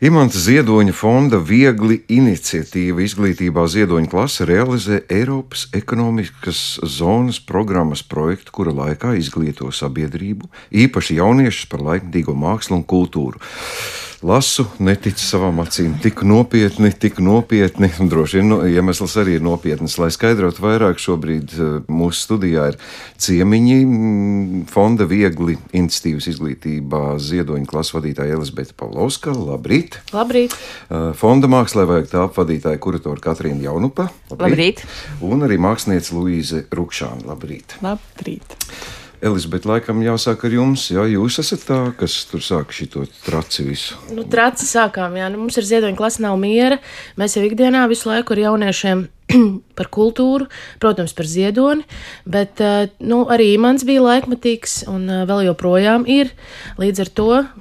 Imants Ziedoņa fonda viegli iniciatīva izglītībā Ziedoņa klase realizē Eiropas ekonomikas zonas programmas projektu, kura laikā izglīto sabiedrību, īpaši jauniešus par laikmatīgo mākslu un kultūru lasu, neticu savām acīm. Tik nopietni, tik nopietni, droši vien no, iemesls arī ir nopietns. Lai skaidrotu vairāk, šobrīd eh, mūsu studijā ir ciemiņi fonda viegli iniciatīvas izglītībā ziedoņa klases vadītāja Elizabete Pavlovska. Labrīt! Labrīt! Eh, fonda mākslā vajag tā apvadītāja kuratora Katrīna Jaunupa. Labrīt! Labrīt. Un arī mākslinieca Luīze Rukšāna. Labrīt! Labrīt! Elizabete, laikam jāsāk ar jums. Jā, jūs esat tā, kas tur sāka šo traci visu. Nu, traci sākām, jā. Nu, mums ir ziedoņa klase, nav miera. Mēs jau ikdienā visu laiku ar jauniešiem par kultūru, protams, par ziedoni, bet eh, nu, arī mans bija laikmatīgs un eh, vēl joprojām ir. Līdz ar to eh,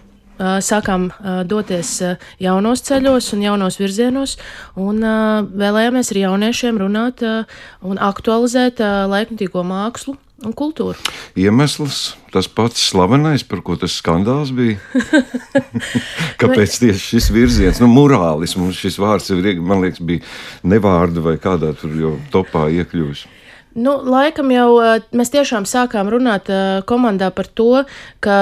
sākām doties jaunos ceļos un jaunos virzienos, un vēlējāmies ar jauniešiem runāt un aktualizēt laikmatīgo mākslu un kultūru. Iemesls tas pats slavenais, par ko tas skandāls bija. Kāpēc tieši šis virziens, nu, morālisms, šis vārds ir, man liekas, bija nevārdu vai kādā tur jau topā iekļūst. Nu, laikam jau mēs tiešām sākām runāt komandā par to, ka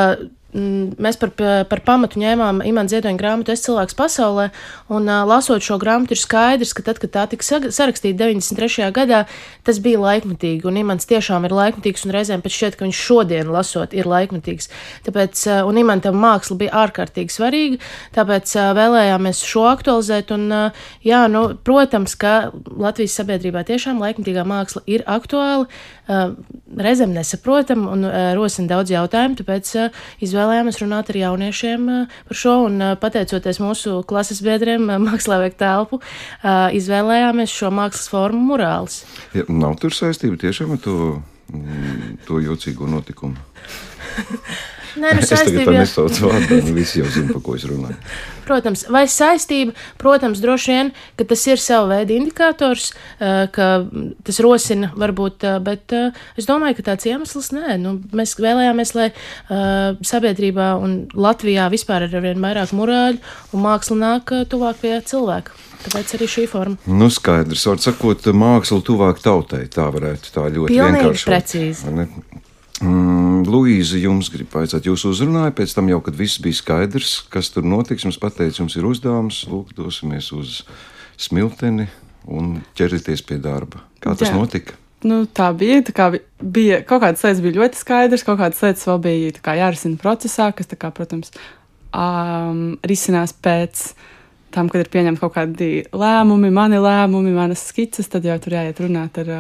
mēs par, par pamatu ņēmām Imants Ziedoņa grāmatu Es cilvēks pasaulē, un lasot šo grāmatu ir skaidrs, ka tad, kad tā tika sarakstīta 93. gadā, tas bija laikmatīgi, un Imants tiešām ir laikmatīgs, un reizēm pat šķiet, ka viņš šodien lasot ir laikmatīgs. Tāpēc, un Imantam māksla bija ārkārtīgi svarīga, tāpēc vēlējāmies šo aktualizēt, un jā, nu, protams, ka Latvijas sabiedrībā tiešām laikmatīgā māksla ir aktuāla, reizēm nesaprotama un uh, rosina daudz jautājumu, tāpēc uh, izvēlējāmies runāt ar jauniešiem par šo, un pateicoties mūsu klases biedriem, mākslā veikt telpu, izvēlējāmies šo mākslas formu murāls. Ja, nav tur saistība tiešām ar to, mm, to jocīgo notikumu. Nē, nu, es tagad nesaucu vārdu, visi jau zina, par ko es runāju. Protams, vai saistība, protams, droši vien, ka tas ir sava veida indikators, ka tas rosina varbūt, bet es domāju, ka tāds iemesls nē. Nu, mēs vēlējāmies, lai sabiedrībā un Latvijā vispār ir arvien vairāk murāļu un māksla nāk tuvāk pie cilvēka. Tāpēc arī šī forma. Nu, skaidrs, var sakot, māksla tuvāk tautai. Tā varētu tā ļoti Pilnīgi vienkārši. Precīzi. Mm, Luīza, jums grib vaicāt, jūs uzrunājāt pēc tam jau, kad viss bija skaidrs, kas tur notiks. Jums pateica, jums ir uzdevums, lūk, dosimies uz smilteni un ķerieties pie darba. Kā tas Jā. notika? Nu, tā bija. Tā kā bija kaut kādas lietas bija ļoti skaidras, kaut kādas lietas vēl bija jārisina procesā, kas, kā, protams, um, risinās pēc tam, kad ir pieņemti kaut kādi lēmumi, mani lēmumi, manas skices, tad jau tur jāiet runāt ar,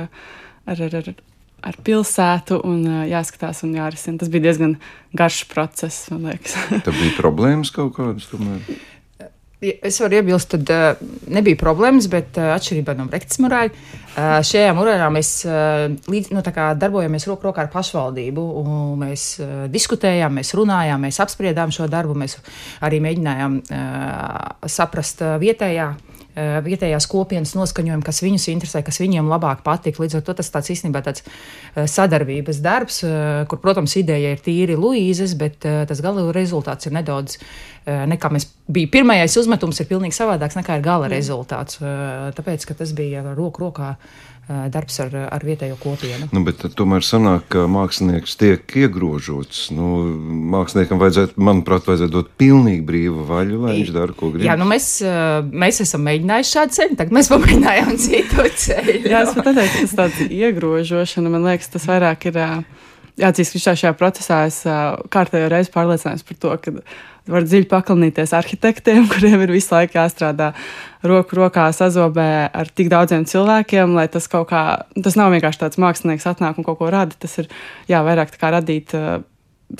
ar, ar, ar ar pilsētu un jāskatās un jārisina. Tas bija diezgan garš process, man liekas. Tad bija problēmas kaut kādas tomēr. Es varu iebilst, tad nebija problēmas, bet atšķirībā no Brektas murāļa, šajā murāļā mēs līdz, nu, darbojamies roku rokā ar pašvaldību. Mēs diskutējām, mēs runājām, mēs apspriedām šo darbu, mēs arī mēģinājām saprast vietējā vietējās kopienas noskaņojumu, kas viņus interesē, kas viņiem labāk patīk. Līdz ar to tas tāds īstenībā tāds eh, sadarbības darbs, eh, kur, protams, ideja ir tīri Luīzes, bet tas gala rezultāts ir nedaudz nekā mēs bija pirmais uzmetums, ir pilnīgi savādāks nekā gala rezultāts. Tāpēc, ka tas bija roku rokā darbs ar, ar vietējo kopienu. Nu, bet tomēr sanāk, ka mākslinieks tiek iegrožots. Nu, māksliniekam vajadzētu, manuprāt, vajadzētu dot pilnīgi brīvu vaļu, lai viņš dara, ko grib. Jā, nu mēs, mēs esam mēģinājuši šādu ceļu, tagad mēs pamēģinājām citu ceļu. Jā, es pat ka tas tāds iegrožošana, man liekas, tas vairāk ir. Jāatzīst, ka šajā procesā es kārtējo reizi pārliecinājos par to, ka var dziļi paklanīties arhitektiem, kuriem ir visu laiku jāstrādā roku rokā sazobē ar tik daudziem cilvēkiem, lai tas kaut kā, tas nav vienkārši tāds mākslinieks atnāk un kaut ko rada, tas ir, jā, vairāk tā kā radīt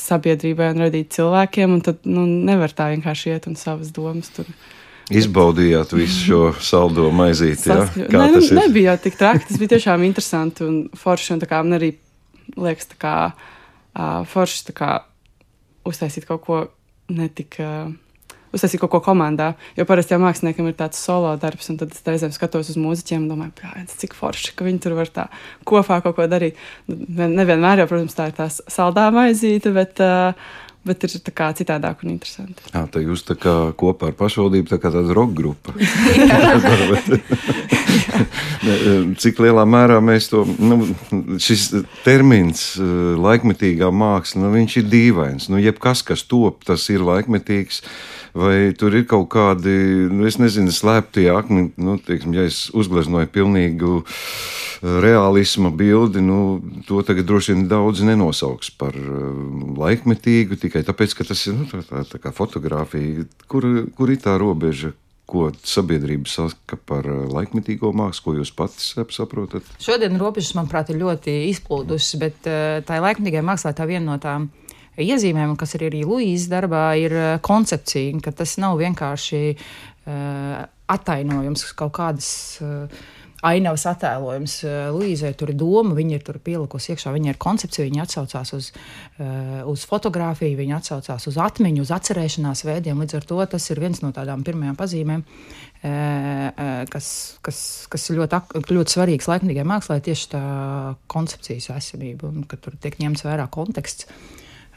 sabiedrībai un radīt cilvēkiem, un tad, nu, nevar tā vienkārši iet un savas domas tur. Izbaudījāt visu šo saldo maizīti. Ja? Kā ne, tas ir? nebija tik traki. Tas bija tiešām interesanti un forši. Un kā, man arī liekas, kā, uh, forši kā, uztaisīt kaut ko netika. Uztaisīt kaut ko komandā, jo parasti jau māksliniekam ir tāds solo darbs, un tad es reizēm skatos uz mūziķiem un domāju, cik forši, ka viņi tur var tā kopā kaut ko darīt. Nevienmēr jau, protams, tā ir tā saldā maizīte, bet, bet ir tā kā citādāk un interesanti. Jā, tā jūs tā kā kopā ar pašvaldību tā kā tāda roka grupa. Cik lielā mērā mēs to, nu, šis termins laikmetīgā māksla, nu, viņš ir dīvains. Nu, jebkas, kas top, tas ir laikmetīgs. Vai tur ir kaut kādi, nu, es nezinu, slēpti akmeņi, nu, teiksim, ja es uzgleznoju pilnīgu realisma bildi, nu, to tagad droši vien daudz nenosauks par laikmetīgu, tikai tāpēc, ka tas ir nu, tā, tā, tā kā fotografija. Kur, kur ir tā robeža? Ko sabiedrība saka par laikmetīgo mākslu, ko jūs pats saprotat? Šodien robežas, manuprāt, ir ļoti izplūdušas, bet tā laikmetīgā mākslā tā viena no tām iezīmēm, kas ir arī Luīzes darbā, ir koncepcija, ka tas nav vienkārši uh, attainojums kaut kādas. Uh, ainavas attēlojums. Luīzai tur ir doma, viņa ir tur pielikusi iekšā, viņa ir koncepcija, viņa atsaucās uz, uz fotografiju, viņa atsaucās uz atmiņu, uz atcerēšanās veidiem. Līdz ar to tas ir viens no tādām pirmajām pazīmēm, kas, kas, kas ir ļoti, ļoti svarīgs laikmatīgai mākslā, tieši tā koncepcijas esamība un ka tur tiek ņemts vērā konteksts.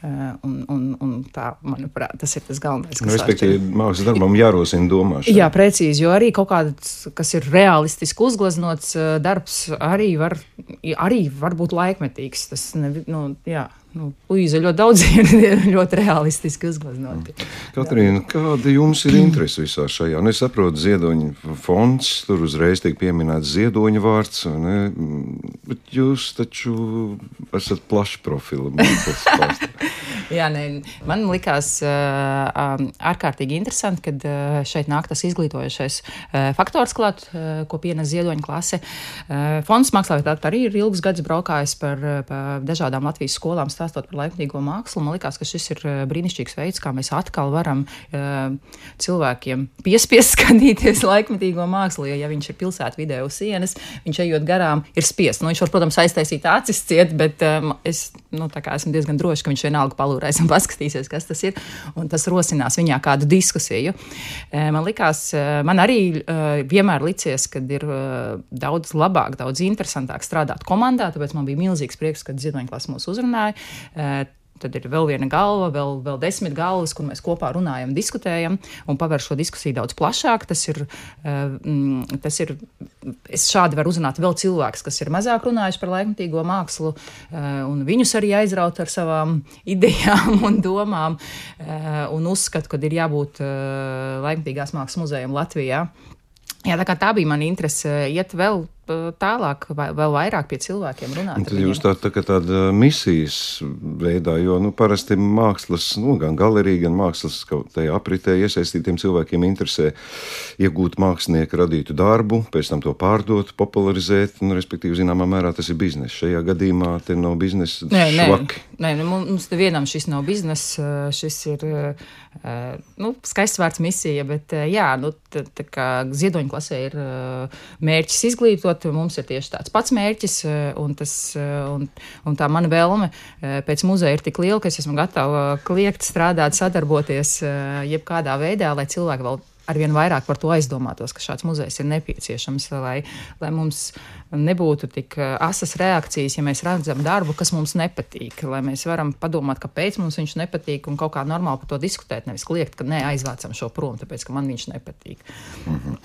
Uh, un, un, un tā, manuprāt, tas ir tas galvenais. Nu, respektīvi, mākslas darbam jārosina domāšana. Jā, precīzi, jo arī kaut kāds, kas ir realistiski uzgleznots darbs, arī var, arī var būt laikmetīgs. Tas, ne, nu, jā. Nu, Līza ļoti daudz ir ļoti realistiski uzgleznoti. Katrīna, kāda jums ir interese visā šajā? Nu, es saprotu, ziedoņa fonds, tur uzreiz tiek pieminēts ziedoņa vārds, ne? bet jūs taču esat plaši profila. Jā, ne, man likās uh, ārkārtīgi interesanti, kad uh, šeit nāk tas izglītojošais uh, faktors klāt, uh, ko pienes ziedoņa klase. Uh, fonds mākslā arī ir ilgs gads braukājis par, par dažādām Latvijas skolām stāstot par laikmatīgo mākslu, man liekas, ka šis ir brīnišķīgs veids, kā mēs atkal varam uh, cilvēkiem piespiest skatīties laikmatīgo mākslu. Jo, ja viņš ir pilsētvidē uz sienas, viņš ejot garām, ir spiests. Nu, viņš var, protams, aiztaisīt acis ciet, bet um, es nu, esmu diezgan drošs, ka viņš vienalga palūrēs un paskatīsies, kas tas ir. Tas rosinās viņā kādu diskusiju. Man likās, man arī vienmēr licies, ka ir daudz labāk, daudz interesantāk strādāt komandā. Tāpēc man bija milzīgs prieks, kad Ziedoņklasa mūs uzrunāja. Eh, tad ir vēl viena galva, vēl, vēl desmit galvas, kur mēs kopā runājam, diskutējam un paver šo diskusiju daudz plašāk. Tas ir, eh, mm, tas ir es šādi varu uzrunāt vēl cilvēkus, kas ir mazāk runājuši par laikmatīgo mākslu, eh, un viņus arī aizraut ar savām idejām un domām, un uzskatu, ka ir jābūt laikmatīgās mākslas muzejam Latvijā. Jā, tā, tā bija mana interese iet vēl tālāk, vēl vairāk pie cilvēkiem runāt. Tad jūs tā, tā kā tāda misijas veidā, jo nu, parasti mākslas, nu, gan galerija, gan mākslas tajā apritē iesaistītiem cilvēkiem interesē iegūt mākslinieku radītu darbu, pēc tam to pārdot, popularizēt, un, respektīvi, zināmā mērā tas ir bizness. Šajā gadījumā te nav biznesa nē, švaki. Nē, nē, mums nevienam šis nav biznesa, šis ir, nu, skaists vārds misija, bet jā, nu, tā, tā kā ziedoņklasē ir mērķis izglītot, saprotu, mums ir tieši tāds pats mērķis, eh, un, tas, eh, un, un tā mana vēlme eh, pēc muzeja ir tik liela, ka es esmu gatava kliegt, strādāt, sadarboties jebkādā veidā, lai cilvēki vēl arvien vairāk par to aizdomātos, ka šāds muzejs ir nepieciešams, lai, lai mums nebūtu tik eh, asas reakcijas, ja mēs redzam darbu, kas mums nepatīk. Lai mēs varam padomāt, kāpēc mums viņš nepatīk un kaut kā normāli par to diskutēt. Nevis kliegt, ka nē, aizvācam šo prom, tāpēc ka man viņš nepatīk. Mm -hmm.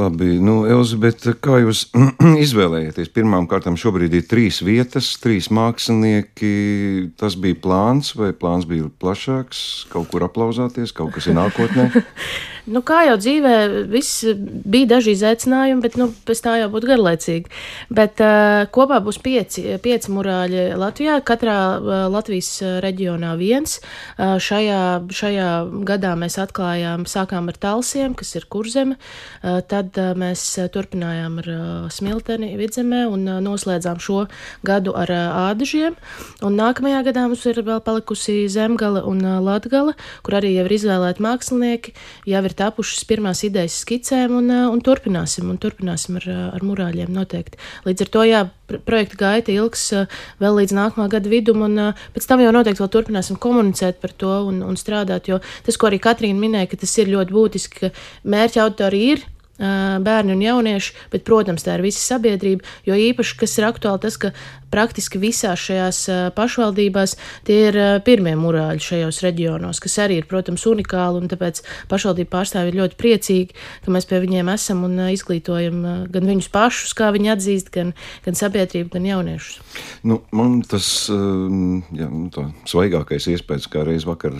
Labi, nu, Elzbieta, kā jūs izvēlējāties? Pirmām kārtām šobrīd ir trīs vietas, trīs mākslinieki. Tas bija plāns vai plāns bija plašāks? Kaut kur aplauzāties, kaut kas ir nākotnē? nu, kā jau dzīvē, viss bija daži izaicinājumi, bet nu, pēc tā jau būtu garlaicīgi. Bet uh, kopā būs pieci, pieci murāļi Latvijā, katrā uh, Latvijas reģionā viens. Uh, šajā, šajā gadā mēs atklājām, sākām ar talsiem, kas ir kurzeme, uh, tad uh, mēs turpinājām ar uh, smilteni vidzemē un uh, noslēdzām šo gadu ar uh, ādažiem. Un nākamajā gadā mums ir vēl palikusi zemgala un uh, latgala, kur arī jau ir izvēlēti mākslinieki, jau ir tapušas pirmās idejas skicēm un, uh, un turpināsim, un turpināsim ar, ar murāļiem noteikti noteikti. Līdz ar to, jā, projekta gaita ilgs vēl līdz nākamā gada vidum, un pēc tam jau noteikti vēl turpināsim komunicēt par to un, un strādāt, jo tas, ko arī Katrīna minēja, ka tas ir ļoti būtiski, ka mērķa autori ir bērni un jaunieši, bet, protams, tā ir visa sabiedrība. Jo īpaši, kas ir aktuāli, tas, ka praktiski visās šajās pašvaldībās tie ir pirmie murāļi šajos reģionos, kas arī ir, protams, unikāli, un tāpēc pašvaldību pārstāvji ir ļoti priecīgi, ka mēs pie viņiem esam un izglītojam gan viņus pašus, kā viņi atzīst, gan, gan sabiedrību, gan jauniešus. Nu, man tas jā, nu, svaigākais iespējas, kā reiz vakar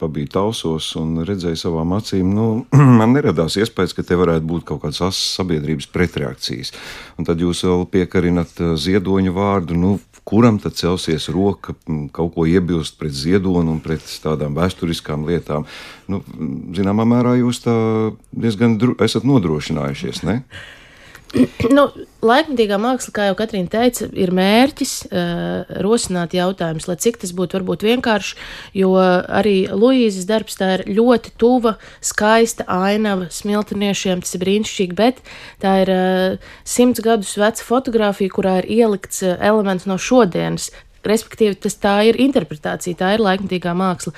pabija tausos un redzēju savām acīm, nu, man neradās iespējas, ka te varētu būt kaut kāds asas sabiedrības pretreakcijas. Un tad jūs vēl piekarinat ziedoņu vārdu, nu, kuram tad celsies roka kaut ko iebilst pret ziedonu un pret tādām vēsturiskām lietām. Nu, zināmā mērā jūs diezgan esat nodrošinājušies, ne? nu, laikmatīgā māksla, kā jau Katrīna teica, ir mērķis uh, rosināt jautājumus, lai cik tas būtu varbūt vienkārši, jo arī Luīzes darbs tā ir ļoti tuva, skaista ainava smiltiniešiem, tas ir brīnišķīgi, bet tā ir uh, simts gadus veca fotografija, kurā ir ielikts uh, elements no šodienas, respektīvi tas tā ir interpretācija, tā ir laikmatīgā māksla.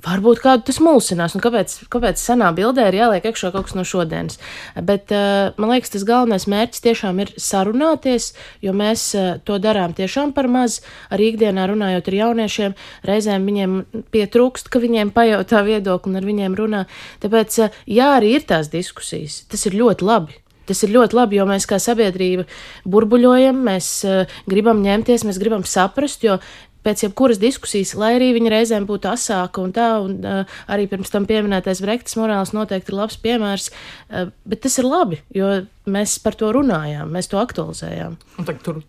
Varbūt kādu tas mulsinās, un kāpēc, kāpēc senā bildē ir jāliek iekšā kaut kas no šodienas. Bet uh, man liekas, tas galvenais mērķis tiešām ir sarunāties, jo mēs uh, to darām tiešām par maz. Arī ikdienā runājot ar jauniešiem, reizēm viņiem pietrūkst, ka viņiem pajautā viedokli un ar viņiem runā. Tāpēc, uh, jā, arī ir tās diskusijas. Tas ir ļoti labi. Tas ir ļoti labi, jo mēs kā sabiedrība burbuļojam, mēs uh, gribam ņemties, mēs gribam saprast, jo pēc jebkuras diskusijas, lai arī viņa reizēm būtu asāka un tā, un uh, arī pirms tam pieminētais Brektas morāls noteikti ir labs piemērs, uh, bet tas ir labi, jo mēs par to runājām, mēs to aktualizējām. Un tagad tur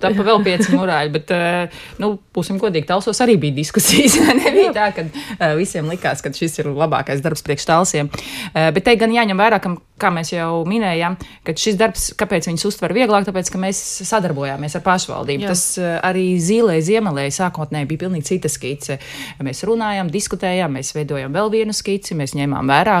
Tā pa vēl pieci murāļi, bet, eh, nu, būsim godīgi, talsos arī bija diskusijas. Nebija tā, ka eh, visiem likās, ka šis ir labākais darbs priekš talsiem. Eh, bet te gan jāņem vērā, ka, kā mēs jau minējām, ka šis darbs, kāpēc viņus uztver vieglāk, tāpēc, ka mēs sadarbojāmies ar pašvaldību. Jā. Tas arī zīlē, ziemelē sākotnēji bija pilnīgi cita skice. Mēs runājām, diskutējām, mēs veidojām vēl vienu skici, mēs ņēmām vērā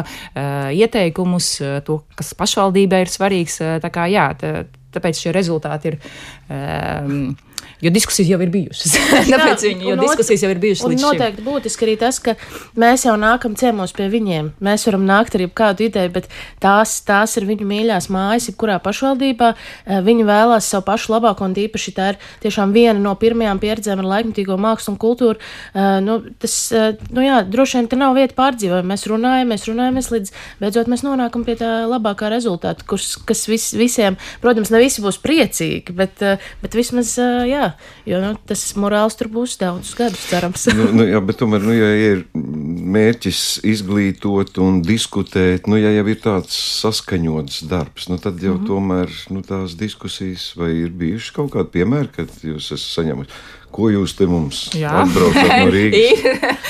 ieteikumus, to, kas pašvaldībai ir svarīgs. Tā kā jā, tā, tāpēc šie rezultāti ir. Um, Jo diskusijas jau ir bijušas. Tāpēc viņi jau diskusijas jau ir bijušas. Un noteikti šim. būtiski arī tas, ka mēs jau nākam ciemos pie viņiem. Mēs varam nākt ar kādu ideju, bet tās, tās ir viņu mīļās mājas, jebkurā pašvaldībā. Eh, viņi vēlās savu pašu labāko, un īpaši tā ir tiešām viena no pirmajām pieredzēm ar laikmatīgo mākslu un kultūru. Eh, nu, tas, eh, nu jā, droši vien te nav vieta pārdzīvojumam. Mēs runājam, mēs runājamies līdz beidzot mēs nonākam pie tā labākā rezultāta, kurš, kas vis, visiem, protams, ne visi būs priecīgi, bet, bet vismaz, jā, jo nu, tas morāls tur būs daudzus gadus, cerams. nu, nu, jā, bet tomēr, nu, ja ir mērķis izglītot un diskutēt, nu, ja jau ir tāds saskaņots darbs, nu, tad jau mm -hmm. tomēr nu, tās diskusijas vai ir bijušas kaut kādi piemēri, kad jūs esat saņēmuši Ko jūs te mums atbraucat no Rīgas?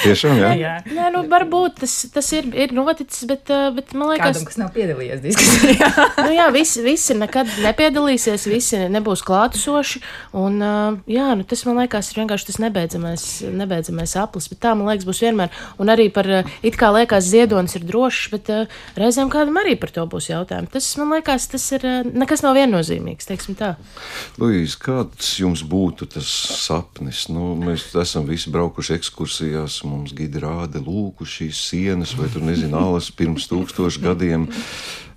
Tiešām, jā? jā. Nē, nu, varbūt tas, tas ir, ir noticis, bet, bet man liekas, Kādam, kas nav piedalījies diskusijā. nu, jā, visi, visi nekad nepiedalīsies, visi nebūs klātesoši, un jā, nu, tas man liekas ir vienkārši tas nebeidzamais, nebeidzamais aplis, bet tā man liekas būs vienmēr, un arī par, it kā liekas ziedonis ir drošs, bet reizēm kādam arī par to būs jautājumi. Tas man liekas, tas ir, nekas nav viennozīmīgs, teiksim tā. Luīs, kāds jums būtu tas sapnis? Sapnis. Nu, mēs esam visi braukuši ekskursijās, mums gidi rāda lūku šīs sienas, vai tur nezinu, alas pirms tūkstošu gadiem.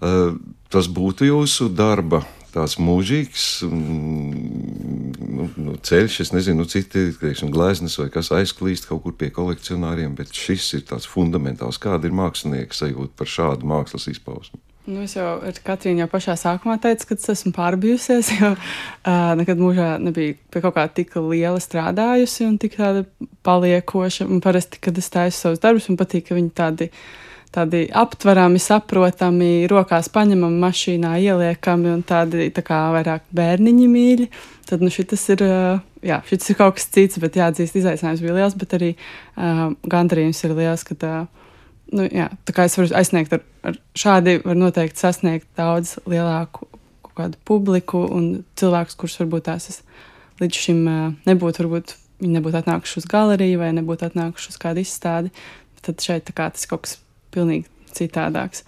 Uh, tas būtu jūsu darba tāds mūžīgs nu, nu, ceļš, es nezinu, nu, citi teiksim, gleznas vai kas aizklīst kaut kur pie kolekcionāriem, bet šis ir tāds fundamentāls. Kāda ir mākslinieka sajūta par šādu mākslas izpausmu? Nu, es jau ar Katrīnu jau pašā sākumā teicu, ka es esmu pārbijusies, jo uh, nekad mūžā nebija pie kaut kā tik liela strādājusi un tik tāda paliekoša. Un parasti, kad es taisu savus darbus, man patīk, ka viņi tādi, tādi aptverami, saprotami, rokās paņemami, mašīnā ieliekami un tādi tā kā vairāk bērniņi mīļi. Tad nu, šis ir, jā, ir kaut kas cits, bet jāatzīst, izaicinājums bija liels, bet arī uh, gandarījums ir liels, ka. Uh, nu, jā, tā kā es varu aizsniegt ar, ar šādi, var noteikti sasniegt daudz lielāku kādu publiku un cilvēkus, kurus varbūt tās es līdz šim nebūtu, varbūt viņi nebūtu atnākuši uz galeriju vai nebūtu atnākuši uz kādu izstādi. Tad šeit kā, tas kaut kas pilnīgi citādāks.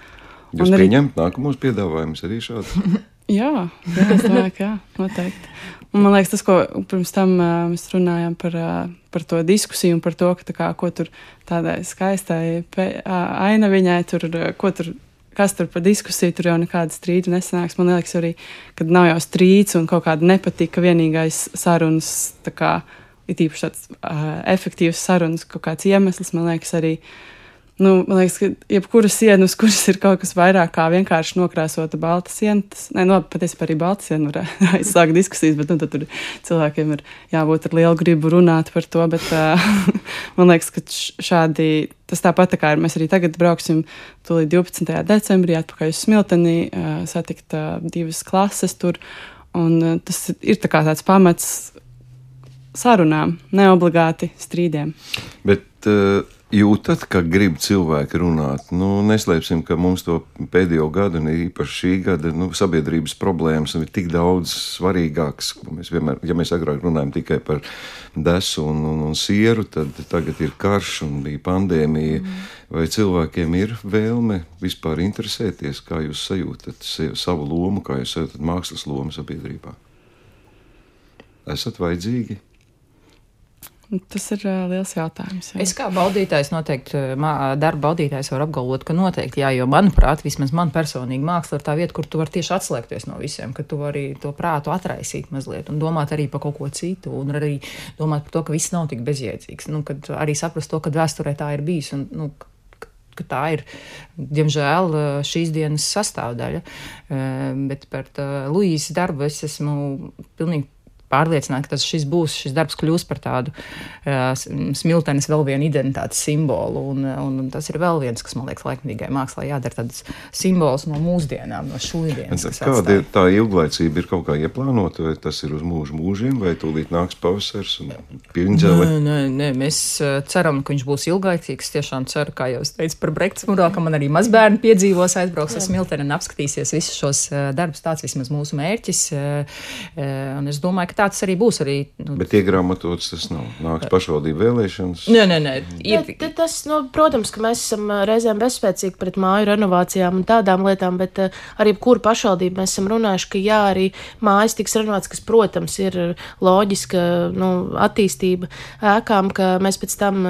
Jūs un arī... pieņemat nākamos piedāvājumus arī šādus? jā, jā, es domāju, ka jā, noteikti. Un man liekas, tas, ko pirms tam uh, mēs runājām par, uh, par to diskusiju un par to, ka, kā, ko tur tādai skaistai ainaviņai, tur, ko tur kas tur par diskusiju, tur jau nekāda strīda nesanāks. Man liekas, arī, kad nav jau strīds un kaut kāda nepatika, vienīgais sarunas, tā kā ir īpaši tāds uh, efektīvs sarunas, kaut kāds iemesls, man liekas, arī. Nu, man liekas, ka jebkura siena, uz kuras ir kaut kas vairāk kā vienkārši nokrāsota balta siena, tas, ne, nu, patiesībā arī balta siena var aizsākt diskusijas, bet nu, tur cilvēkiem ir jābūt ar lielu gribu runāt par to. Bet, uh, man liekas, ka šādi, tas tāpat tā kā ir. Mēs arī tagad brauksim tūlīt 12. decembrī atpakaļ uz Smiltenī, uh, satikt uh, divas klases tur. Un, uh, tas ir tā tāds pamats sarunām, neobligāti strīdiem. Bet, uh jūtat, ka grib cilvēki runāt. Nu, neslēpsim, ka mums to pēdējo gadu, un īpaši šī gada, nu, sabiedrības problēmas ir tik daudz svarīgākas. Mēs vienmēr, ja mēs agrāk runājam tikai par desu un, un, un sieru, tad tagad ir karš un bija pandēmija. Mm. Vai cilvēkiem ir vēlme vispār interesēties, kā jūs sajūtat savu lomu, kā jūs sajūtat mākslas lomu sabiedrībā? Esat vajadzīgi? Tas ir uh, liels jautājums. Jā. Es kā baudītājs noteikti, darba baudītājs var apgalvot, ka noteikti jā, jo manuprāt, vismaz man personīgi māksla ir tā vieta, kur tu vari tieši atslēgties no visiem, ka tu vari to prātu atraisīt mazliet un domāt arī par kaut ko citu un arī domāt par to, ka viss nav tik bezjēdzīgs. Nu, kad arī saprast to, ka vēsturē tā ir bijis un, nu, ka tā ir, diemžēl, šīs dienas sastāvdaļa. Bet par Luīsas darbu es esmu pilnīgi pārliecināti, ka tas šis būs, šis darbs kļūs par tādu uh, smiltenes vēl vienu identitātes simbolu. Un, un, un tas ir vēl viens, kas man liekas laikmatīgai mākslā jādara tāds simbols no mūsdienām, no šodienas. Kāda ir tā ilglaicība ir kaut kā ieplānota, vai tas ir uz mūžu mūžiem, vai tūlīt nāks pavasars un pilndzēle? Nē, nē, nē, mēs ceram, ka viņš būs ilglaicīgs. Tiešām ceru, kā jau es teicu par Brekts murā, ka man arī mazbērni piedzīvos, aizbrauks uz Smilteni un apskatīsies visus šos darbus. Tāds vismaz mūsu mērķis. Un es domāju, ka tā tāds arī būs. Arī, nu, Bet iegrāmatots tas nav. Nāks pašvaldību vēlēšanas. Nē, nē, nē. Ir... Ja, tas, nu, protams, ka mēs esam reizēm bezspēcīgi pret māju renovācijām un tādām lietām, bet arī kuru pašvaldību mēs esam runājuši, ka jā, arī mājas tiks renovēts, kas, protams, ir loģiska nu, attīstība ēkām, ka mēs pēc tam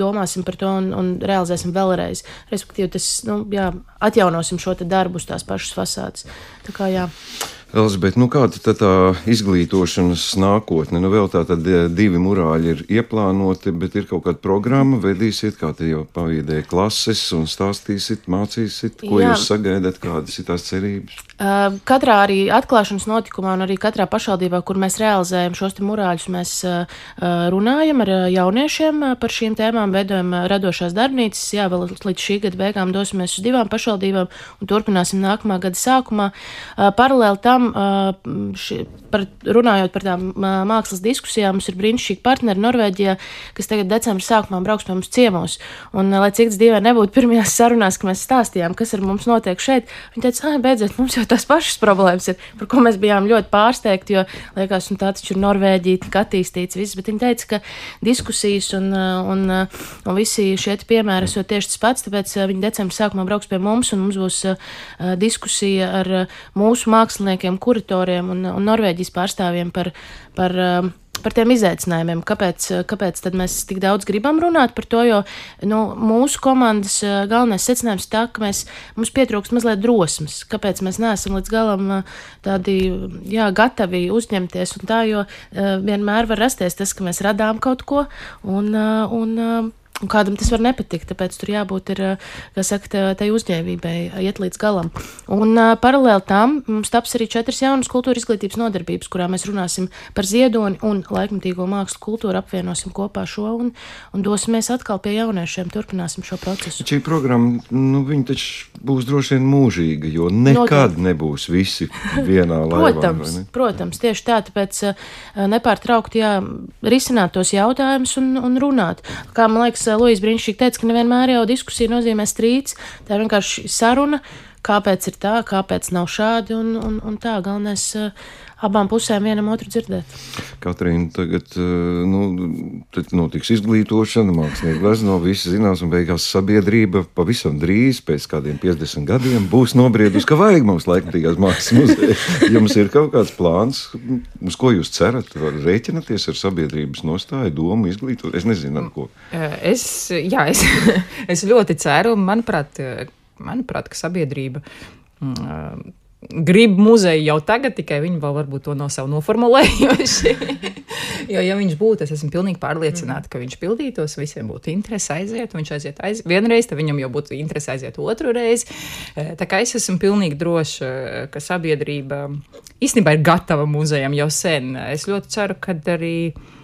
domāsim par to un, un realizēsim vēlreiz. Respektīvi, tas, nu, jā, atjaunosim šo darbu uz tās pašas fasādes. Tā kā jā. Elizabete, nu kāda ir tā izglītošanas nākotne? Nu, vēl tā tad eh, divi murāļi ir ieplānoti, bet ir kaut kāda programma, vedīsiet, kā te jau pavīdēja klases un stāstīsiet, mācīsiet, ko Jā. jūs sagaidat, kādas ir tās cerības? Katrā arī atklāšanas notikumā un arī katrā pašvaldībā, kur mēs realizējam šos te murāļus, mēs runājam ar jauniešiem par šīm tēmām, veidojam radošās darbnīcas. Jā, vēl līdz šī gada beigām dosimies uz divām pašvaldībām un turpināsim nākamā gada sākumā. Paralēli tam tiešām, ši, par, runājot par tām mākslas diskusijām, mums ir brīnišķīgi partneri Norvēģijā, kas tagad decembrī sākumā brauks pie mums ciemos. Un, lai cik dīvaini nebūtu, pirmajās sarunās, kad mēs stāstījām, kas ar mums notiek šeit, viņi teica, ah, beidziet, mums jau tās pašas problēmas ir, par ko mēs bijām ļoti pārsteigti, jo liekas, un tā taču ir Norvēģija tik attīstīts viss, bet viņi teica, ka diskusijas un, un, un visi šie piemēri esot tieši tas pats, tāpēc viņi decembrī sākumā brauks pie mums un mums būs diskusija ar mūsu māksliniekiem pētniekiem, kuratoriem un, un Norvēģijas pārstāvjiem par, par, um, par tiem izaicinājumiem. Kāpēc, kāpēc mēs tik daudz gribam runāt par to? Jo nu, mūsu komandas uh, galvenais secinājums ir tas, ka mēs, mums pietrūkst mazliet drosmes. Kāpēc mēs neesam līdz galam uh, tādi jā, gatavi uzņemties tā, jo uh, vienmēr var rasties tas, ka mēs radām kaut ko un, un Un kādam tas var nepatikt, tāpēc tur jābūt, ir, kā saka, tai uzņēmībai, iet līdz galam. Un uh, paralēli tam mums taps arī četras jaunas kultūra izglītības nodarbības, kurā mēs runāsim par ziedoni un laikmatīgo mākslu kultūru, apvienosim kopā šo un, un dosimies atkal pie jauniešiem, turpināsim šo procesu. Šī programma, nu, viņa taču būs droši vien mūžīga, jo nekad Noteikti. nebūs visi vienā laivā. Protams, ne? protams, tieši tā, tāpēc nepārtraukti jā, risināt tos jautājumus un, un runāt. Kā man liekas, Lūija Brīnišķīgi teica, ka nevienmēr jau diskusija nozīmē strīds. Tā ir vienkārši saruna, kāpēc ir tā, kāpēc nav šādi un, un, un tā. Galvenais uh, abām pusēm vienam otru dzirdēt. Katrīna, tagad uh, nu, notiks izglītošana, mākslinieki glezno, visi zinās, un beigās sabiedrība pavisam drīz, pēc kādiem 50 gadiem, būs nobriedusi, ka vajag mums laikmatīgās mākslas muzeja. Jums ir kaut kāds plāns, uz ko jūs cerat, var rēķināties ar sabiedrības nostāju, domu, izglītot? Es nezinu, ar ko. Es, jā, es, es ļoti ceru, manuprāt, manuprāt, ka sabiedrība. Mm, grib muzeju jau tagad, tikai viņi vēl varbūt to nav savu noformulējuši. jo, ja viņš būtu, es esmu pilnīgi pārliecināta, ka viņš pildītos, visiem būtu interese aiziet, viņš aiziet aiz... vienreiz, tad viņam jau būtu interese aiziet otru reizi. Eh, tā kā es esmu pilnīgi droša, ka sabiedrība īstenībā ir gatava muzejam jau sen. Es ļoti ceru, ka arī Mm,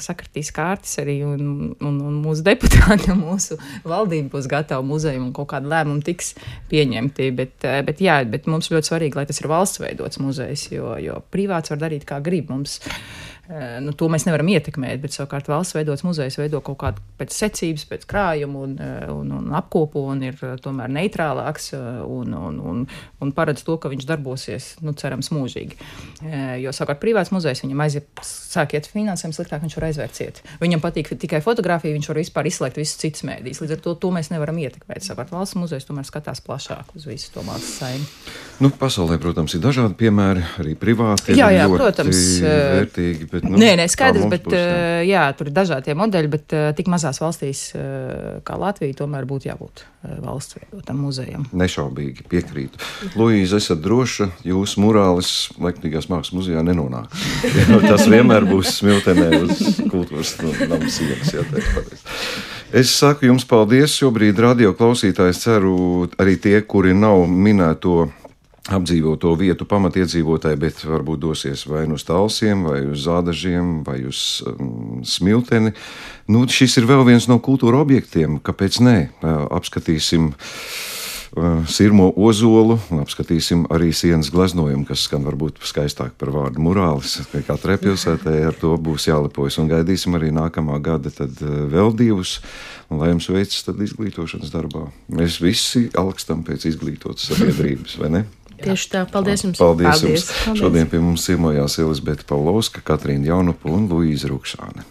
sakritīs kārtas arī, un, un, un mūsu deputāti un mūsu valdība būs gatava muzeju un kaut kāda lēmuma tiks pieņemti. Bet, eh, bet, jā, bet mums ļoti svarīgi, lai tas ir valsts veidots muzejs, jo, jo privāts var darīt kā grib. Mums, nu, to mēs nevaram ietekmēt, bet savukārt valsts veidots muzejs veido kaut kādu pēc secības, pēc krājuma un, eh, un, un apkopo un ir eh, tomēr neitrālāks un, un, un, un paredz to, ka viņš darbosies, nu, cerams, mūžīgi. Jo savukārt privāts muzejs viņam aiziet, sāk iet finansēm sliktāk, viņš var aizvērt ciet. Viņam patīk tikai fotografija, viņš var vispār izslēgt visus citus mēdīs. Līdz ar to, to mēs nevaram ietekmēt. Savukārt valsts muzejs tomēr skatās plašāk uz visu to mākslas saimnu. Nu, pasaulē, protams, ir dažādi piemēri, arī privāti. Jā, jā, protams. Vērtīgi, bet, nu, nē, nē, skaidrs, bet būs, jā. Eh, jā, tur ir dažādi modeļi, bet uh, tik mazās valstīs uh, kā Latvija tomēr būtu jābūt valsts veidotam muzejam. Nešaubīgi piekrītu. Luīza, esat droša, jūsu murālis Lektīgās mākslas muzejā nenonāk. Tas vienmēr būs smiltenē uz kultūras namu sienas, jā. Es saku jums paldies. Šobrīd radio klausītājs ceru arī tie, kuri nav minēto apdzīvoto vietu pamatiedzīvotāji, bet varbūt dosies vai nu uz talsiem, vai uz zādažiem, vai uz um, smilteni. Nu, šis ir vēl viens no kultūra objektiem, kāpēc nē? Apskatīsim uh, sirmo ozolu apskatīsim arī sienas gleznojumu, kas skan varbūt skaistāk par vārdu murālis. Katrai pilsētai ar to būs jālepojas un gaidīsim arī nākamā gada tad uh, vēl divus. Lai jums veicas izglītošanas darbā. Mēs visi alkstam pēc izglītotas sabiedrības, vai ne? Tieši tā, paldies jums. Paldies, paldies jums. Paldies. Šodien pie mums ciemojās Elizabete Paulovska, Katrīna Jaunupa un Luīza Rukšāne.